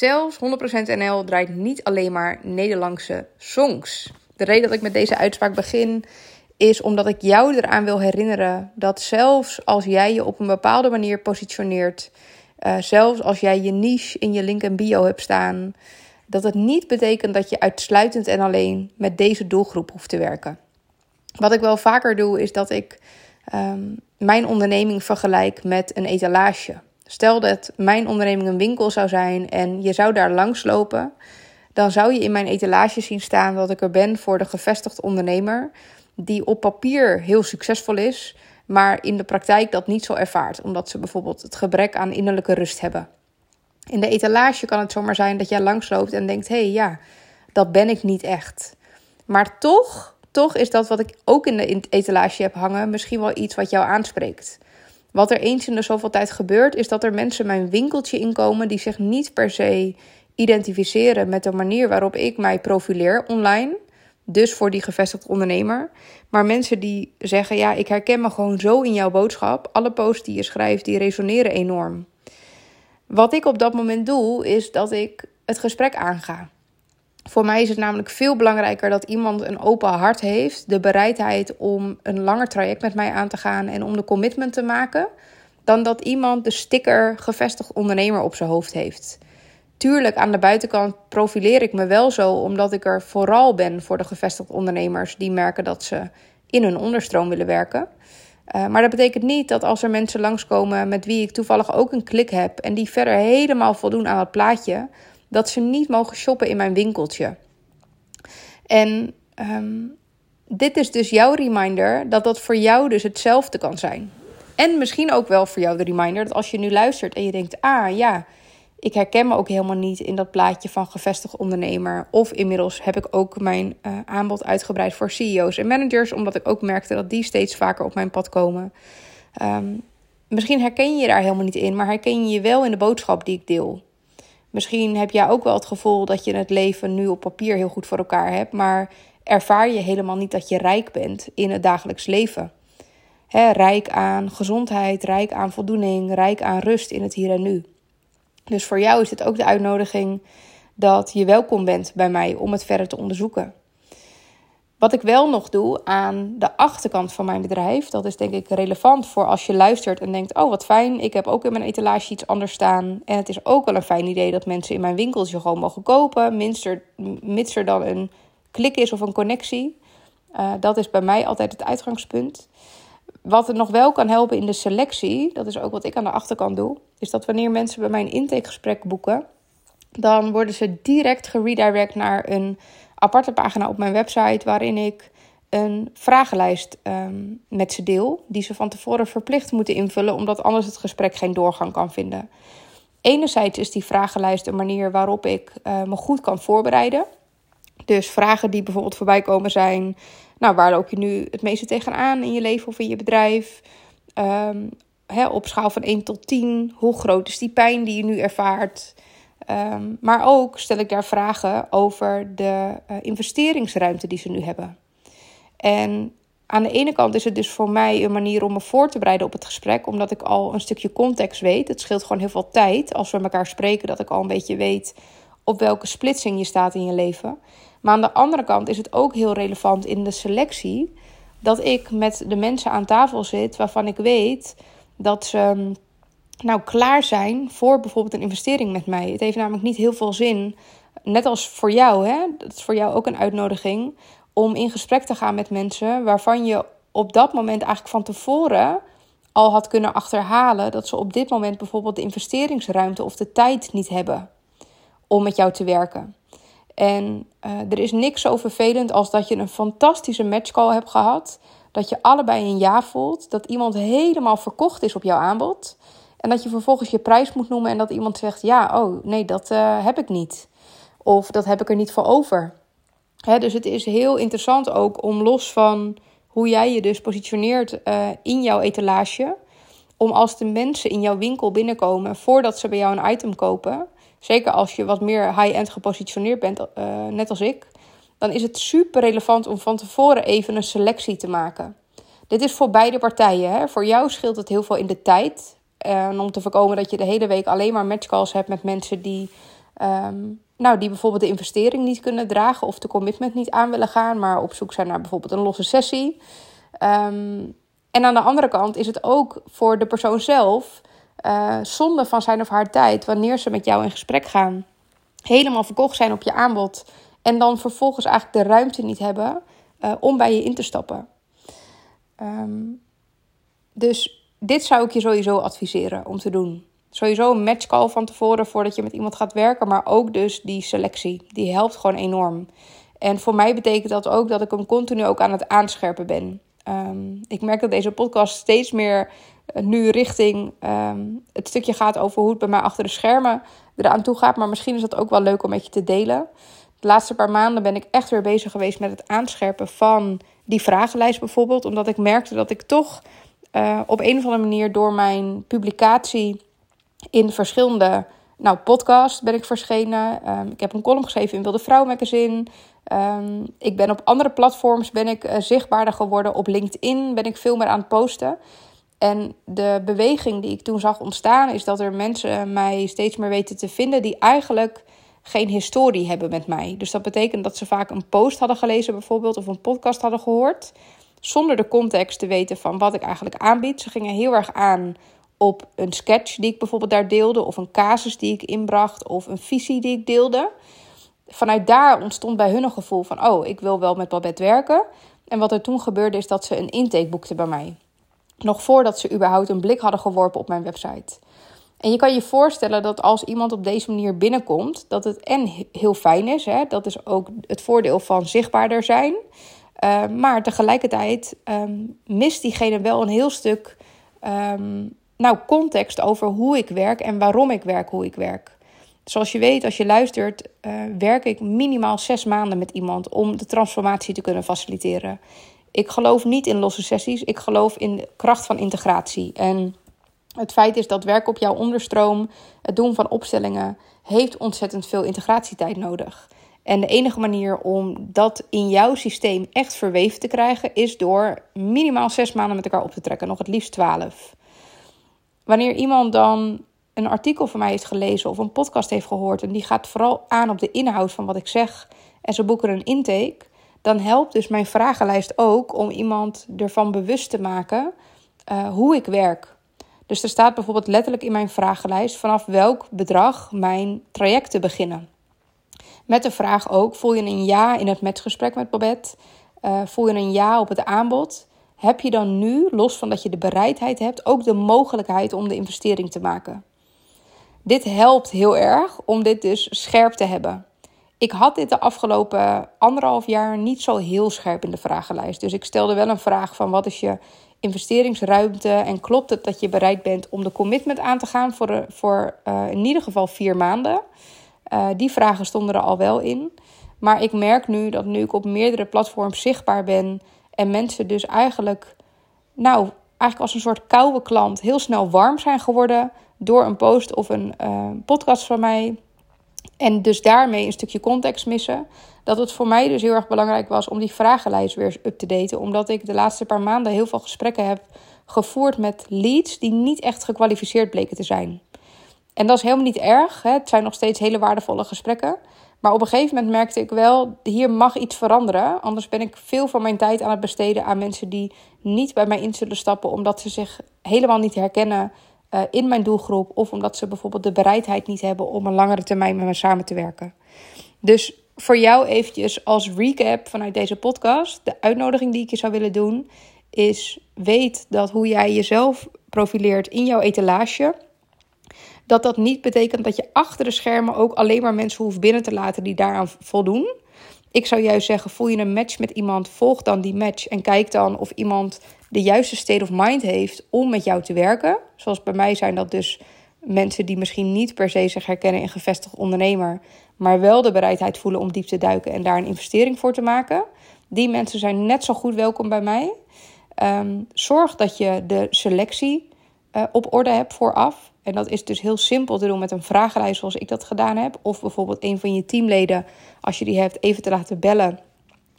Zelfs 100% NL draait niet alleen maar Nederlandse songs. De reden dat ik met deze uitspraak begin is omdat ik jou eraan wil herinneren dat zelfs als jij je op een bepaalde manier positioneert, uh, zelfs als jij je niche in je link en bio hebt staan, dat het niet betekent dat je uitsluitend en alleen met deze doelgroep hoeft te werken. Wat ik wel vaker doe, is dat ik um, mijn onderneming vergelijk met een etalage. Stel dat mijn onderneming een winkel zou zijn en je zou daar langslopen, dan zou je in mijn etalage zien staan dat ik er ben voor de gevestigd ondernemer die op papier heel succesvol is, maar in de praktijk dat niet zo ervaart, omdat ze bijvoorbeeld het gebrek aan innerlijke rust hebben. In de etalage kan het zomaar zijn dat jij langsloopt en denkt: hé hey, ja, dat ben ik niet echt. Maar toch, toch is dat wat ik ook in de etalage heb hangen misschien wel iets wat jou aanspreekt. Wat er eens in de zoveel tijd gebeurt, is dat er mensen mijn winkeltje inkomen die zich niet per se identificeren met de manier waarop ik mij profileer online. Dus voor die gevestigd ondernemer. Maar mensen die zeggen: Ja, ik herken me gewoon zo in jouw boodschap. Alle posts die je schrijft, die resoneren enorm. Wat ik op dat moment doe, is dat ik het gesprek aanga. Voor mij is het namelijk veel belangrijker dat iemand een open hart heeft, de bereidheid om een langer traject met mij aan te gaan en om de commitment te maken, dan dat iemand de sticker gevestigd ondernemer op zijn hoofd heeft. Tuurlijk, aan de buitenkant profileer ik me wel zo, omdat ik er vooral ben voor de gevestigd ondernemers die merken dat ze in hun onderstroom willen werken. Uh, maar dat betekent niet dat als er mensen langskomen met wie ik toevallig ook een klik heb en die verder helemaal voldoen aan het plaatje, dat ze niet mogen shoppen in mijn winkeltje. En um, dit is dus jouw reminder dat dat voor jou dus hetzelfde kan zijn. En misschien ook wel voor jou de reminder dat als je nu luistert en je denkt: ah ja, ik herken me ook helemaal niet in dat plaatje van gevestigd ondernemer. Of inmiddels heb ik ook mijn uh, aanbod uitgebreid voor CEO's en managers, omdat ik ook merkte dat die steeds vaker op mijn pad komen. Um, misschien herken je je daar helemaal niet in, maar herken je je wel in de boodschap die ik deel. Misschien heb jij ook wel het gevoel dat je het leven nu op papier heel goed voor elkaar hebt, maar ervaar je helemaal niet dat je rijk bent in het dagelijks leven. rijk aan gezondheid, rijk aan voldoening, rijk aan rust in het hier en nu. Dus voor jou is dit ook de uitnodiging dat je welkom bent bij mij om het verder te onderzoeken. Wat ik wel nog doe aan de achterkant van mijn bedrijf, dat is denk ik relevant voor als je luistert en denkt: Oh, wat fijn, ik heb ook in mijn etalage iets anders staan. En het is ook wel een fijn idee dat mensen in mijn winkeltje gewoon mogen kopen, mits er, dan een klik is of een connectie. Uh, dat is bij mij altijd het uitgangspunt. Wat het nog wel kan helpen in de selectie, dat is ook wat ik aan de achterkant doe, is dat wanneer mensen bij mij een intakegesprek boeken, dan worden ze direct geredirect naar een aparte pagina op mijn website waarin ik een vragenlijst um, met ze deel, die ze van tevoren verplicht moeten invullen, omdat anders het gesprek geen doorgang kan vinden. Enerzijds is die vragenlijst een manier waarop ik uh, me goed kan voorbereiden. Dus vragen die bijvoorbeeld voorbij komen zijn: nou, waar loop je nu het meeste tegenaan in je leven of in je bedrijf? Um, op schaal van 1 tot 10, hoe groot is die pijn die je nu ervaart? Um, maar ook stel ik daar vragen over de uh, investeringsruimte die ze nu hebben. En aan de ene kant is het dus voor mij een manier om me voor te bereiden op het gesprek, omdat ik al een stukje context weet. Het scheelt gewoon heel veel tijd als we elkaar spreken, dat ik al een beetje weet op welke splitsing je staat in je leven. Maar aan de andere kant is het ook heel relevant in de selectie dat ik met de mensen aan tafel zit waarvan ik weet dat ze nou klaar zijn voor bijvoorbeeld een investering met mij. Het heeft namelijk niet heel veel zin, net als voor jou, hè? dat is voor jou ook een uitnodiging, om in gesprek te gaan met mensen waarvan je op dat moment eigenlijk van tevoren al had kunnen achterhalen dat ze op dit moment bijvoorbeeld de investeringsruimte of de tijd niet hebben om met jou te werken. En uh, er is niks zo vervelend als dat je een fantastische matchcall hebt gehad. Dat je allebei een ja voelt. Dat iemand helemaal verkocht is op jouw aanbod. En dat je vervolgens je prijs moet noemen en dat iemand zegt: Ja, oh nee, dat uh, heb ik niet. Of dat heb ik er niet voor over. Hè, dus het is heel interessant ook om los van hoe jij je dus positioneert uh, in jouw etalage. Om als de mensen in jouw winkel binnenkomen voordat ze bij jou een item kopen zeker als je wat meer high-end gepositioneerd bent, uh, net als ik, dan is het super relevant om van tevoren even een selectie te maken. Dit is voor beide partijen. Hè? Voor jou scheelt het heel veel in de tijd. Om te voorkomen dat je de hele week alleen maar matchcalls hebt met mensen die Ehm, nou, die bijvoorbeeld de investering niet kunnen dragen of de commitment niet aan willen gaan, maar op zoek zijn naar bijvoorbeeld een losse sessie. Ehm, en aan de andere kant is het ook voor de persoon zelf uh, zonde van zijn of haar tijd wanneer ze met jou in gesprek gaan, helemaal verkocht zijn op je aanbod en dan vervolgens eigenlijk de ruimte niet hebben uh, om bij je in te stappen. Um, dus dit zou ik je sowieso adviseren om te doen. Sowieso een matchcall van tevoren voordat je met iemand gaat werken, maar ook dus die selectie. Die helpt gewoon enorm. En voor mij betekent dat ook dat ik hem continu ook aan het aanscherpen ben. Um, ik merk dat deze podcast steeds meer uh, nu richting um, het stukje gaat over hoe het bij mij achter de schermen eraan toe gaat. Maar misschien is dat ook wel leuk om met je te delen. De laatste paar maanden ben ik echt weer bezig geweest met het aanscherpen van die vragenlijst bijvoorbeeld. Omdat ik merkte dat ik toch uh, op een of andere manier door mijn publicatie in verschillende nou, podcasts ben ik verschenen. Um, ik heb een column geschreven in Wilde Vrouw magazine. Um, ik ben op andere platforms ben ik, uh, zichtbaarder geworden. Op LinkedIn ben ik veel meer aan het posten. En de beweging die ik toen zag ontstaan is dat er mensen mij steeds meer weten te vinden die eigenlijk geen historie hebben met mij. Dus dat betekent dat ze vaak een post hadden gelezen bijvoorbeeld of een podcast hadden gehoord zonder de context te weten van wat ik eigenlijk aanbied. Ze gingen heel erg aan op een sketch die ik bijvoorbeeld daar deelde, of een casus die ik inbracht, of een visie die ik deelde. Vanuit daar ontstond bij hun een gevoel van: oh, ik wil wel met Babette werken. En wat er toen gebeurde is dat ze een intake boekten bij mij. Nog voordat ze überhaupt een blik hadden geworpen op mijn website. En je kan je voorstellen dat als iemand op deze manier binnenkomt, dat het en heel fijn is. Hè? Dat is ook het voordeel van zichtbaarder zijn. Uh, maar tegelijkertijd um, mist diegene wel een heel stuk um, nou, context over hoe ik werk en waarom ik werk hoe ik werk. Zoals je weet, als je luistert, uh, werk ik minimaal zes maanden met iemand om de transformatie te kunnen faciliteren. Ik geloof niet in losse sessies, ik geloof in de kracht van integratie. En het feit is dat werken op jouw onderstroom, het doen van opstellingen, heeft ontzettend veel integratietijd nodig. En de enige manier om dat in jouw systeem echt verweven te krijgen, is door minimaal zes maanden met elkaar op te trekken, nog het liefst twaalf. Wanneer iemand dan een artikel van mij heeft gelezen of een podcast heeft gehoord en die gaat vooral aan op de inhoud van wat ik zeg en ze boeken een intake, dan helpt dus mijn vragenlijst ook om iemand ervan bewust te maken uh, hoe ik werk. Dus er staat bijvoorbeeld letterlijk in mijn vragenlijst vanaf welk bedrag mijn trajecten beginnen. Met de vraag ook: voel je een ja in het matchgesprek met Babette? Uh, voel je een ja op het aanbod? Heb je dan nu, los van dat je de bereidheid hebt, ook de mogelijkheid om de investering te maken? Dit helpt heel erg om dit dus scherp te hebben. Ik had dit de afgelopen anderhalf jaar niet zo heel scherp in de vragenlijst. Dus ik stelde wel een vraag van wat is je investeringsruimte en klopt het dat je bereid bent om de commitment aan te gaan voor, voor uh, in ieder geval vier maanden. Uh, die vragen stonden er al wel in. Maar ik merk nu dat nu ik op meerdere platforms zichtbaar ben en mensen dus eigenlijk, nou, eigenlijk als een soort koude klant heel snel warm zijn geworden door een post of een uh, podcast van mij. En dus daarmee een stukje context missen. Dat het voor mij dus heel erg belangrijk was om die vragenlijst weer up te daten. Omdat ik de laatste paar maanden heel veel gesprekken heb gevoerd met leads die niet echt gekwalificeerd bleken te zijn. En dat is helemaal niet erg. Hè? Het zijn nog steeds hele waardevolle gesprekken. Maar op een gegeven moment merkte ik wel, hier mag iets veranderen. Anders ben ik veel van mijn tijd aan het besteden aan mensen die niet bij mij in zullen stappen, omdat ze zich helemaal niet herkennen uh, in mijn doelgroep. Of omdat ze bijvoorbeeld de bereidheid niet hebben om een langere termijn met me samen te werken. Dus voor jou eventjes als recap vanuit deze podcast. De uitnodiging die ik je zou willen doen is weet dat hoe jij jezelf profileert in jouw etalage dat dat niet betekent dat je achter de schermen ook alleen maar mensen hoeft binnen te laten die daaraan voldoen. Ik zou juist zeggen, voel je een match met iemand, volg dan die match en kijk dan of iemand de juiste state of mind heeft om met jou te werken. Zoals bij mij zijn dat dus mensen die misschien niet per se zich herkennen in gevestigd ondernemer, maar wel de bereidheid voelen om diep te duiken en daar een investering voor te maken. Die mensen zijn net zo goed welkom bij mij. Um, zorg dat je de selectie uh, op orde hebt vooraf. En dat is dus heel simpel te doen met een vragenlijst zoals ik dat gedaan heb. Of bijvoorbeeld een van je teamleden, als je die hebt, even te laten bellen.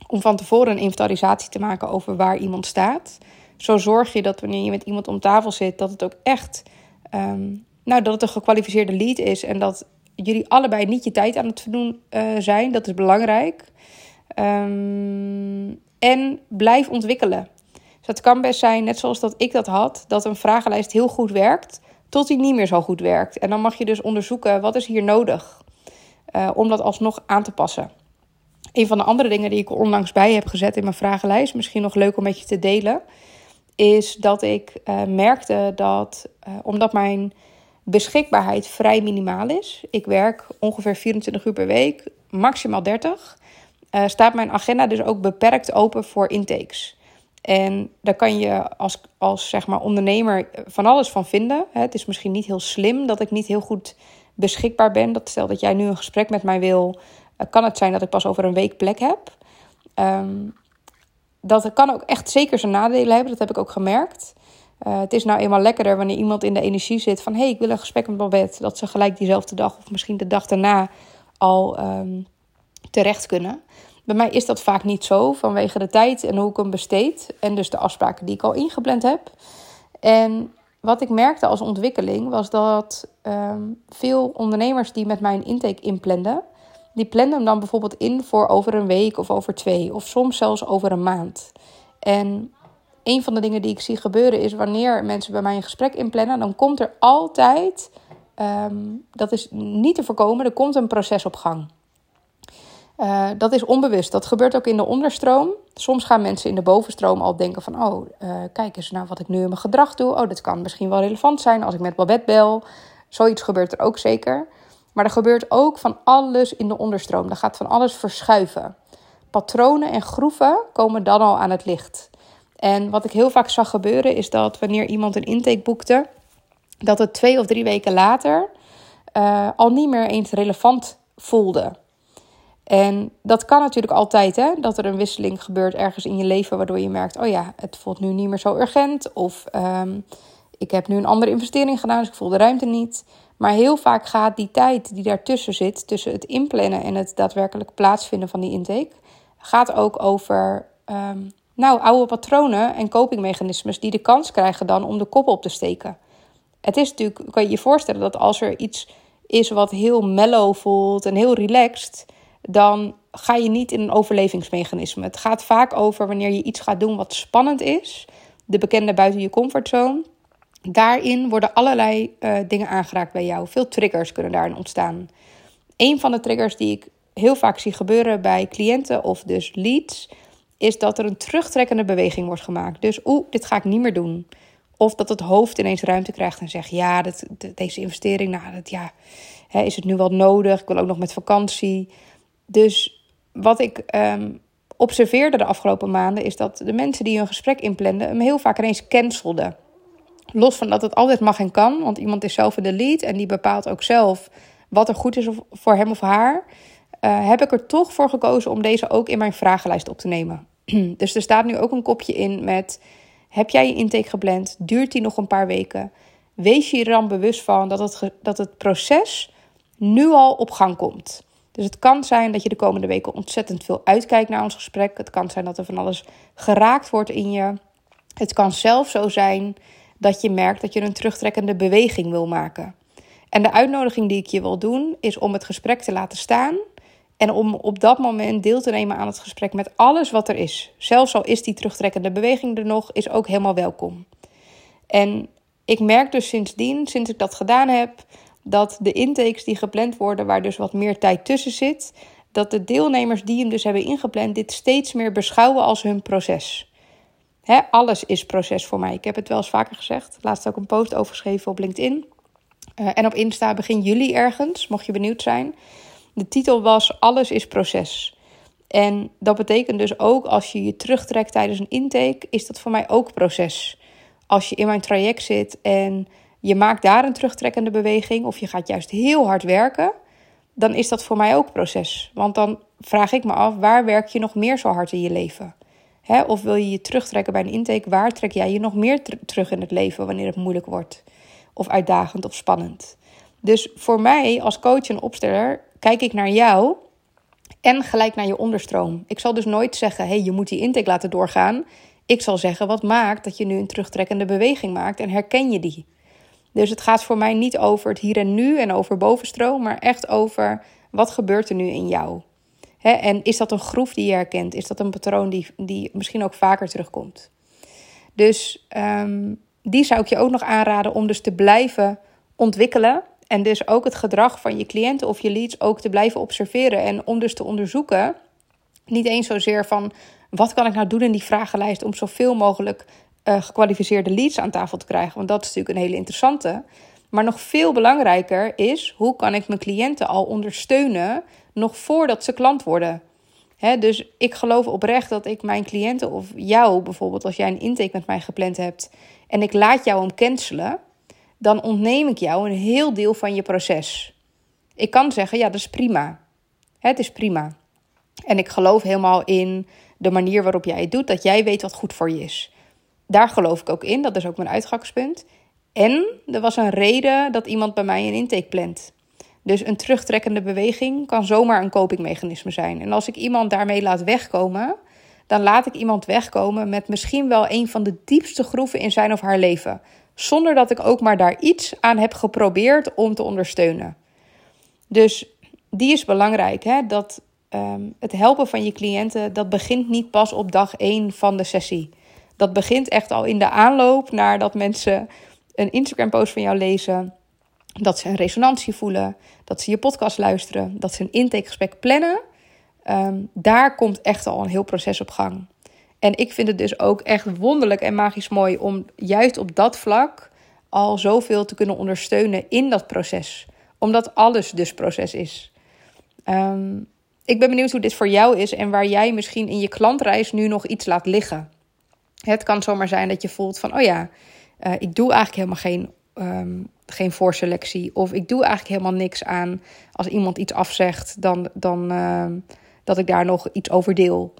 Om van tevoren een inventarisatie te maken over waar iemand staat. Zo zorg je dat wanneer je met iemand om tafel zit, dat het ook echt um, nou, dat het een gekwalificeerde lead is. En dat jullie allebei niet je tijd aan het verdoen uh, zijn. Dat is belangrijk. Um, en blijf ontwikkelen. Dus het kan best zijn, net zoals dat ik dat had, dat een vragenlijst heel goed werkt, tot die niet meer zo goed werkt. En dan mag je dus onderzoeken wat is hier nodig uh, om dat alsnog aan te passen. Een van de andere dingen die ik onlangs bij heb gezet in mijn vragenlijst, misschien nog leuk om met je te delen, is dat ik uh, merkte dat uh, omdat mijn beschikbaarheid vrij minimaal is, ik werk ongeveer 24 uur per week, maximaal 30, uh, staat mijn agenda dus ook beperkt open voor intakes. En daar kan je als, als zeg maar ondernemer van alles van vinden. Het is misschien niet heel slim dat ik niet heel goed beschikbaar ben. Dat stel dat jij nu een gesprek met mij wil, kan het zijn dat ik pas over een week plek heb. Um, dat kan ook echt zeker zijn nadelen hebben. Dat heb ik ook gemerkt. Uh, het is nou eenmaal lekkerder wanneer iemand in de energie zit van... hé, hey, ik wil een gesprek met Babette. Dat ze gelijk diezelfde dag of misschien de dag daarna al um, terecht kunnen. Bij mij is dat vaak niet zo vanwege de tijd en hoe ik hem besteed. En dus de afspraken die ik al ingepland heb. En wat ik merkte als ontwikkeling was dat um, veel ondernemers die met mij een intake inplanden die plannen hem dan bijvoorbeeld in voor over een week of over twee, of soms zelfs over een maand. En een van de dingen die ik zie gebeuren is wanneer mensen bij mij een gesprek inplannen, dan komt er altijd, um, dat is niet te voorkomen, er komt een proces op gang. Uh, dat is onbewust. Dat gebeurt ook in de onderstroom. Soms gaan mensen in de bovenstroom al denken van... oh, uh, kijk eens naar wat ik nu in mijn gedrag doe. Oh, dit kan misschien wel relevant zijn als ik met Babette bel. Zoiets gebeurt er ook zeker. Maar er gebeurt ook van alles in de onderstroom. Er gaat van alles verschuiven. Patronen en groeven komen dan al aan het licht. En wat ik heel vaak zag gebeuren is dat wanneer iemand een intake boekte, dat het twee of drie weken later uh, al niet meer eens relevant voelde. En dat kan natuurlijk altijd, hè? dat er een wisseling gebeurt ergens in je leven, waardoor je merkt: oh ja, het voelt nu niet meer zo urgent. Of um, ik heb nu een andere investering gedaan, dus ik voel de ruimte niet. Maar heel vaak gaat die tijd die daartussen zit, tussen het inplannen en het daadwerkelijk plaatsvinden van die intake, gaat ook over um, nou, oude patronen en copingmechanismes die de kans krijgen dan om de kop op te steken. Het is natuurlijk, kan je je voorstellen dat als er iets is wat heel mellow voelt en heel relaxed, dan ga je niet in een overlevingsmechanisme. Het gaat vaak over wanneer je iets gaat doen wat spannend is, de bekende buiten je comfortzone. Daarin worden allerlei uh, dingen aangeraakt bij jou. Veel triggers kunnen daarin ontstaan. Een van de triggers die ik heel vaak zie gebeuren bij cliënten of dus leads, is dat er een terugtrekkende beweging wordt gemaakt. Dus oeh, dit ga ik niet meer doen. Of dat het hoofd ineens ruimte krijgt en zegt: Ja, deze investering, nou, dat, ja, hè, is het nu wel nodig? Ik wil ook nog met vakantie. Dus wat ik um, observeerde de afgelopen maanden is dat de mensen die hun gesprek inplanden hem heel vaak ineens cancelden. Los van dat het altijd mag en kan, want iemand is zelf in de lead en die bepaalt ook zelf wat er goed is voor hem of haar. Uh, heb ik er toch voor gekozen om deze ook in mijn vragenlijst op te nemen. dus er staat nu ook een kopje in met: heb jij je intake gepland? Duurt die nog een paar weken? Wees je er dan bewust van dat het, dat het proces nu al op gang komt. Dus het kan zijn dat je de komende weken ontzettend veel uitkijkt naar ons gesprek. Het kan zijn dat er van alles geraakt wordt in je. Het kan zelf zo zijn dat je merkt dat je een terugtrekkende beweging wil maken. En de uitnodiging die ik je wil doen is om het gesprek te laten staan en om op dat moment deel te nemen aan het gesprek met alles wat er is. Zelfs al is die terugtrekkende beweging er nog, is ook helemaal welkom. En ik merk dus sindsdien, sinds ik dat gedaan heb, dat de intakes die gepland worden, waar dus wat meer tijd tussen zit, dat de deelnemers die hem dus hebben ingepland, dit steeds meer beschouwen als hun proces alles is proces voor mij. Ik heb het wel eens vaker gezegd. Laatst ook een post over geschreven op LinkedIn. Uh, en op Insta begin juli ergens, mocht je benieuwd zijn. De titel was Alles is proces. En dat betekent dus ook als je je terugtrekt tijdens een intake, is dat voor mij ook proces. Als je in mijn traject zit en je maakt daar een terugtrekkende beweging of je gaat juist heel hard werken, dan is dat voor mij ook proces. Want dan vraag ik me af, waar werk je nog meer zo hard in je leven? of wil je je terugtrekken bij een intake? Waar trek jij je nog meer terug in het leven wanneer het moeilijk wordt? Of uitdagend of spannend? Dus voor mij als coach en opsteller kijk ik naar jou en gelijk naar je onderstroom. Ik zal dus nooit zeggen: hey, je moet die intake laten doorgaan. Ik zal zeggen: wat maakt dat je nu een terugtrekkende beweging maakt en herken je die? Dus het gaat voor mij niet over het hier en nu en over bovenstroom, maar echt over wat gebeurt er nu in jou. En is dat een groef die je herkent? Is dat een patroon die, die misschien ook vaker terugkomt? Dus um, die zou ik je ook nog aanraden om dus te blijven ontwikkelen. En dus ook het gedrag van je cliënten of je leads ook te blijven observeren. En om dus te onderzoeken, niet eens zozeer van wat kan ik nou doen in die vragenlijst om zoveel mogelijk uh, gekwalificeerde leads aan tafel te krijgen. Want dat is natuurlijk een hele interessante. Maar nog veel belangrijker is hoe kan ik mijn cliënten al ondersteunen nog voordat ze klant worden. dus ik geloof oprecht dat ik mijn cliënten of jou bijvoorbeeld, als jij een intake met mij gepland hebt en ik laat jou hem cancelen, dan ontneem ik jou een heel deel van je proces. Ik kan zeggen, ja, dat is prima. Het is prima. En ik geloof helemaal in de manier waarop jij het doet, dat jij weet wat goed voor je is. Daar geloof ik ook in, dat is ook mijn uitgangspunt. En er was een reden dat iemand bij mij een intake plant. Dus een terugtrekkende beweging kan zomaar een copingmechanisme zijn. En als ik iemand daarmee laat wegkomen, dan laat ik iemand wegkomen met misschien wel een van de diepste groeven in zijn of haar leven. Zonder dat ik ook maar daar iets aan heb geprobeerd om te ondersteunen. Dus die is belangrijk. Hè? Dat ehm, het helpen van je cliënten, dat begint niet pas op dag 1 van de sessie. Dat begint echt al in de aanloop naar dat mensen een Instagram-post van jou lezen. Dat ze een resonantie voelen. Dat ze je podcast luisteren. Dat ze een intakegesprek plannen. Ehm, daar komt echt al een heel proces op gang. En ik vind het dus ook echt wonderlijk en magisch mooi om juist op dat vlak al zoveel te kunnen ondersteunen in dat proces. Omdat alles dus proces is. Ehm, ik ben benieuwd hoe dit voor jou is en waar jij misschien in je klantreis nu nog iets laat liggen. Het kan zomaar zijn dat je voelt van, oh ja, uh, ik doe eigenlijk helemaal geen, um, geen voorselectie. Of ik doe eigenlijk helemaal niks aan als iemand iets afzegt, dan, dan uh, dat ik daar nog iets over deel.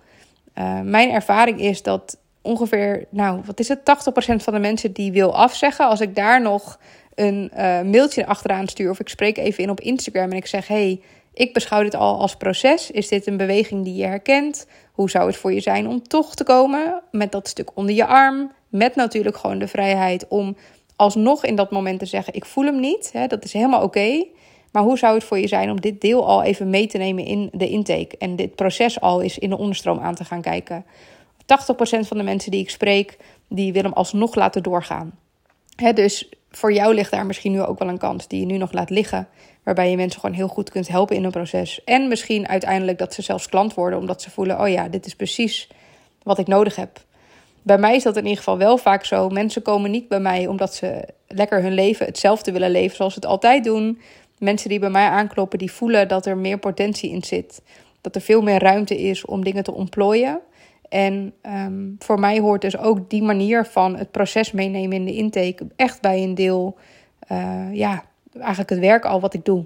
Uh, mijn ervaring is dat ongeveer, nou, wat is het, 80% van de mensen die wil afzeggen, als ik daar nog een mailtje achteraan stuur of ik spreek even in op Instagram en ik zeg: hey, ik beschouw dit al als proces. Is dit een beweging die je herkent? Hoe zou het voor je zijn om toch te komen met dat stuk onder je arm? Met natuurlijk gewoon de vrijheid om alsnog in dat moment te zeggen: Ik voel hem niet. Hè, dat is helemaal oké. Maar hoe zou het voor je zijn om dit deel al even mee te nemen in de intake en dit proces al eens in de onderstroom aan te gaan kijken? 80% van de mensen die ik spreek, die willen hem alsnog laten doorgaan. Hè, dus voor jou ligt daar misschien nu ook wel een kans die je nu nog laat liggen. Waarbij je mensen gewoon heel goed kunt helpen in een proces. En misschien uiteindelijk dat ze zelfs klant worden, omdat ze voelen: oh ja, dit is precies wat ik nodig heb. Bij mij is dat in ieder geval wel vaak zo. Mensen komen niet bij mij omdat ze lekker hun leven hetzelfde willen leven zoals ze het altijd doen. Mensen die bij mij aankloppen, die voelen dat er meer potentie in zit. Dat er veel meer ruimte is om dingen te ontplooien. En um, voor mij hoort dus ook die manier van het proces meenemen in de intake echt bij een deel, uh, ja, eigenlijk het werk al wat ik doe.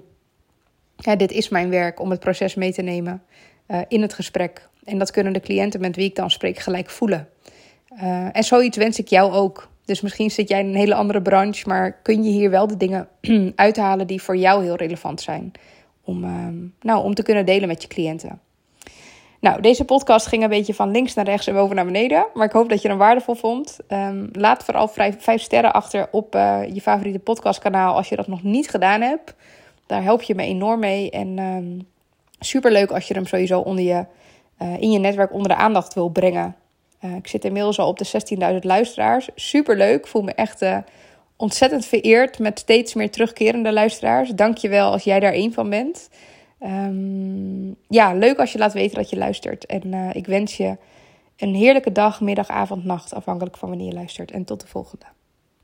Dit is mijn werk om het proces mee te nemen uh, in het gesprek. En dat kunnen de cliënten met wie ik dan spreek gelijk voelen. Uh, en zoiets wens ik jou ook. Dus misschien zit jij in een hele andere branche, maar kun je hier wel de dingen uithalen die voor jou heel relevant zijn. Om, uh, nou, om te kunnen delen met je cliënten. Nou, deze podcast ging een beetje van links naar rechts en boven naar beneden. Maar ik hoop dat je hem waardevol vond. Um, laat vooral vijf sterren achter op uh, je favoriete podcastkanaal als je dat nog niet gedaan hebt. Daar help je me enorm mee. En super leuk als je hem sowieso onder je, uh, in je netwerk onder de aandacht wil brengen. Uh, ik zit inmiddels al op de 16.000 luisteraars. Super leuk. Voel me echt ontzettend vereerd met steeds meer terugkerende luisteraars. Dank je wel als jij daar één van bent. Um, ja, leuk als je laat weten dat je luistert. En uh, ik wens je een heerlijke dag, middag, avond, nacht, afhankelijk van wanneer je luistert. En tot de volgende.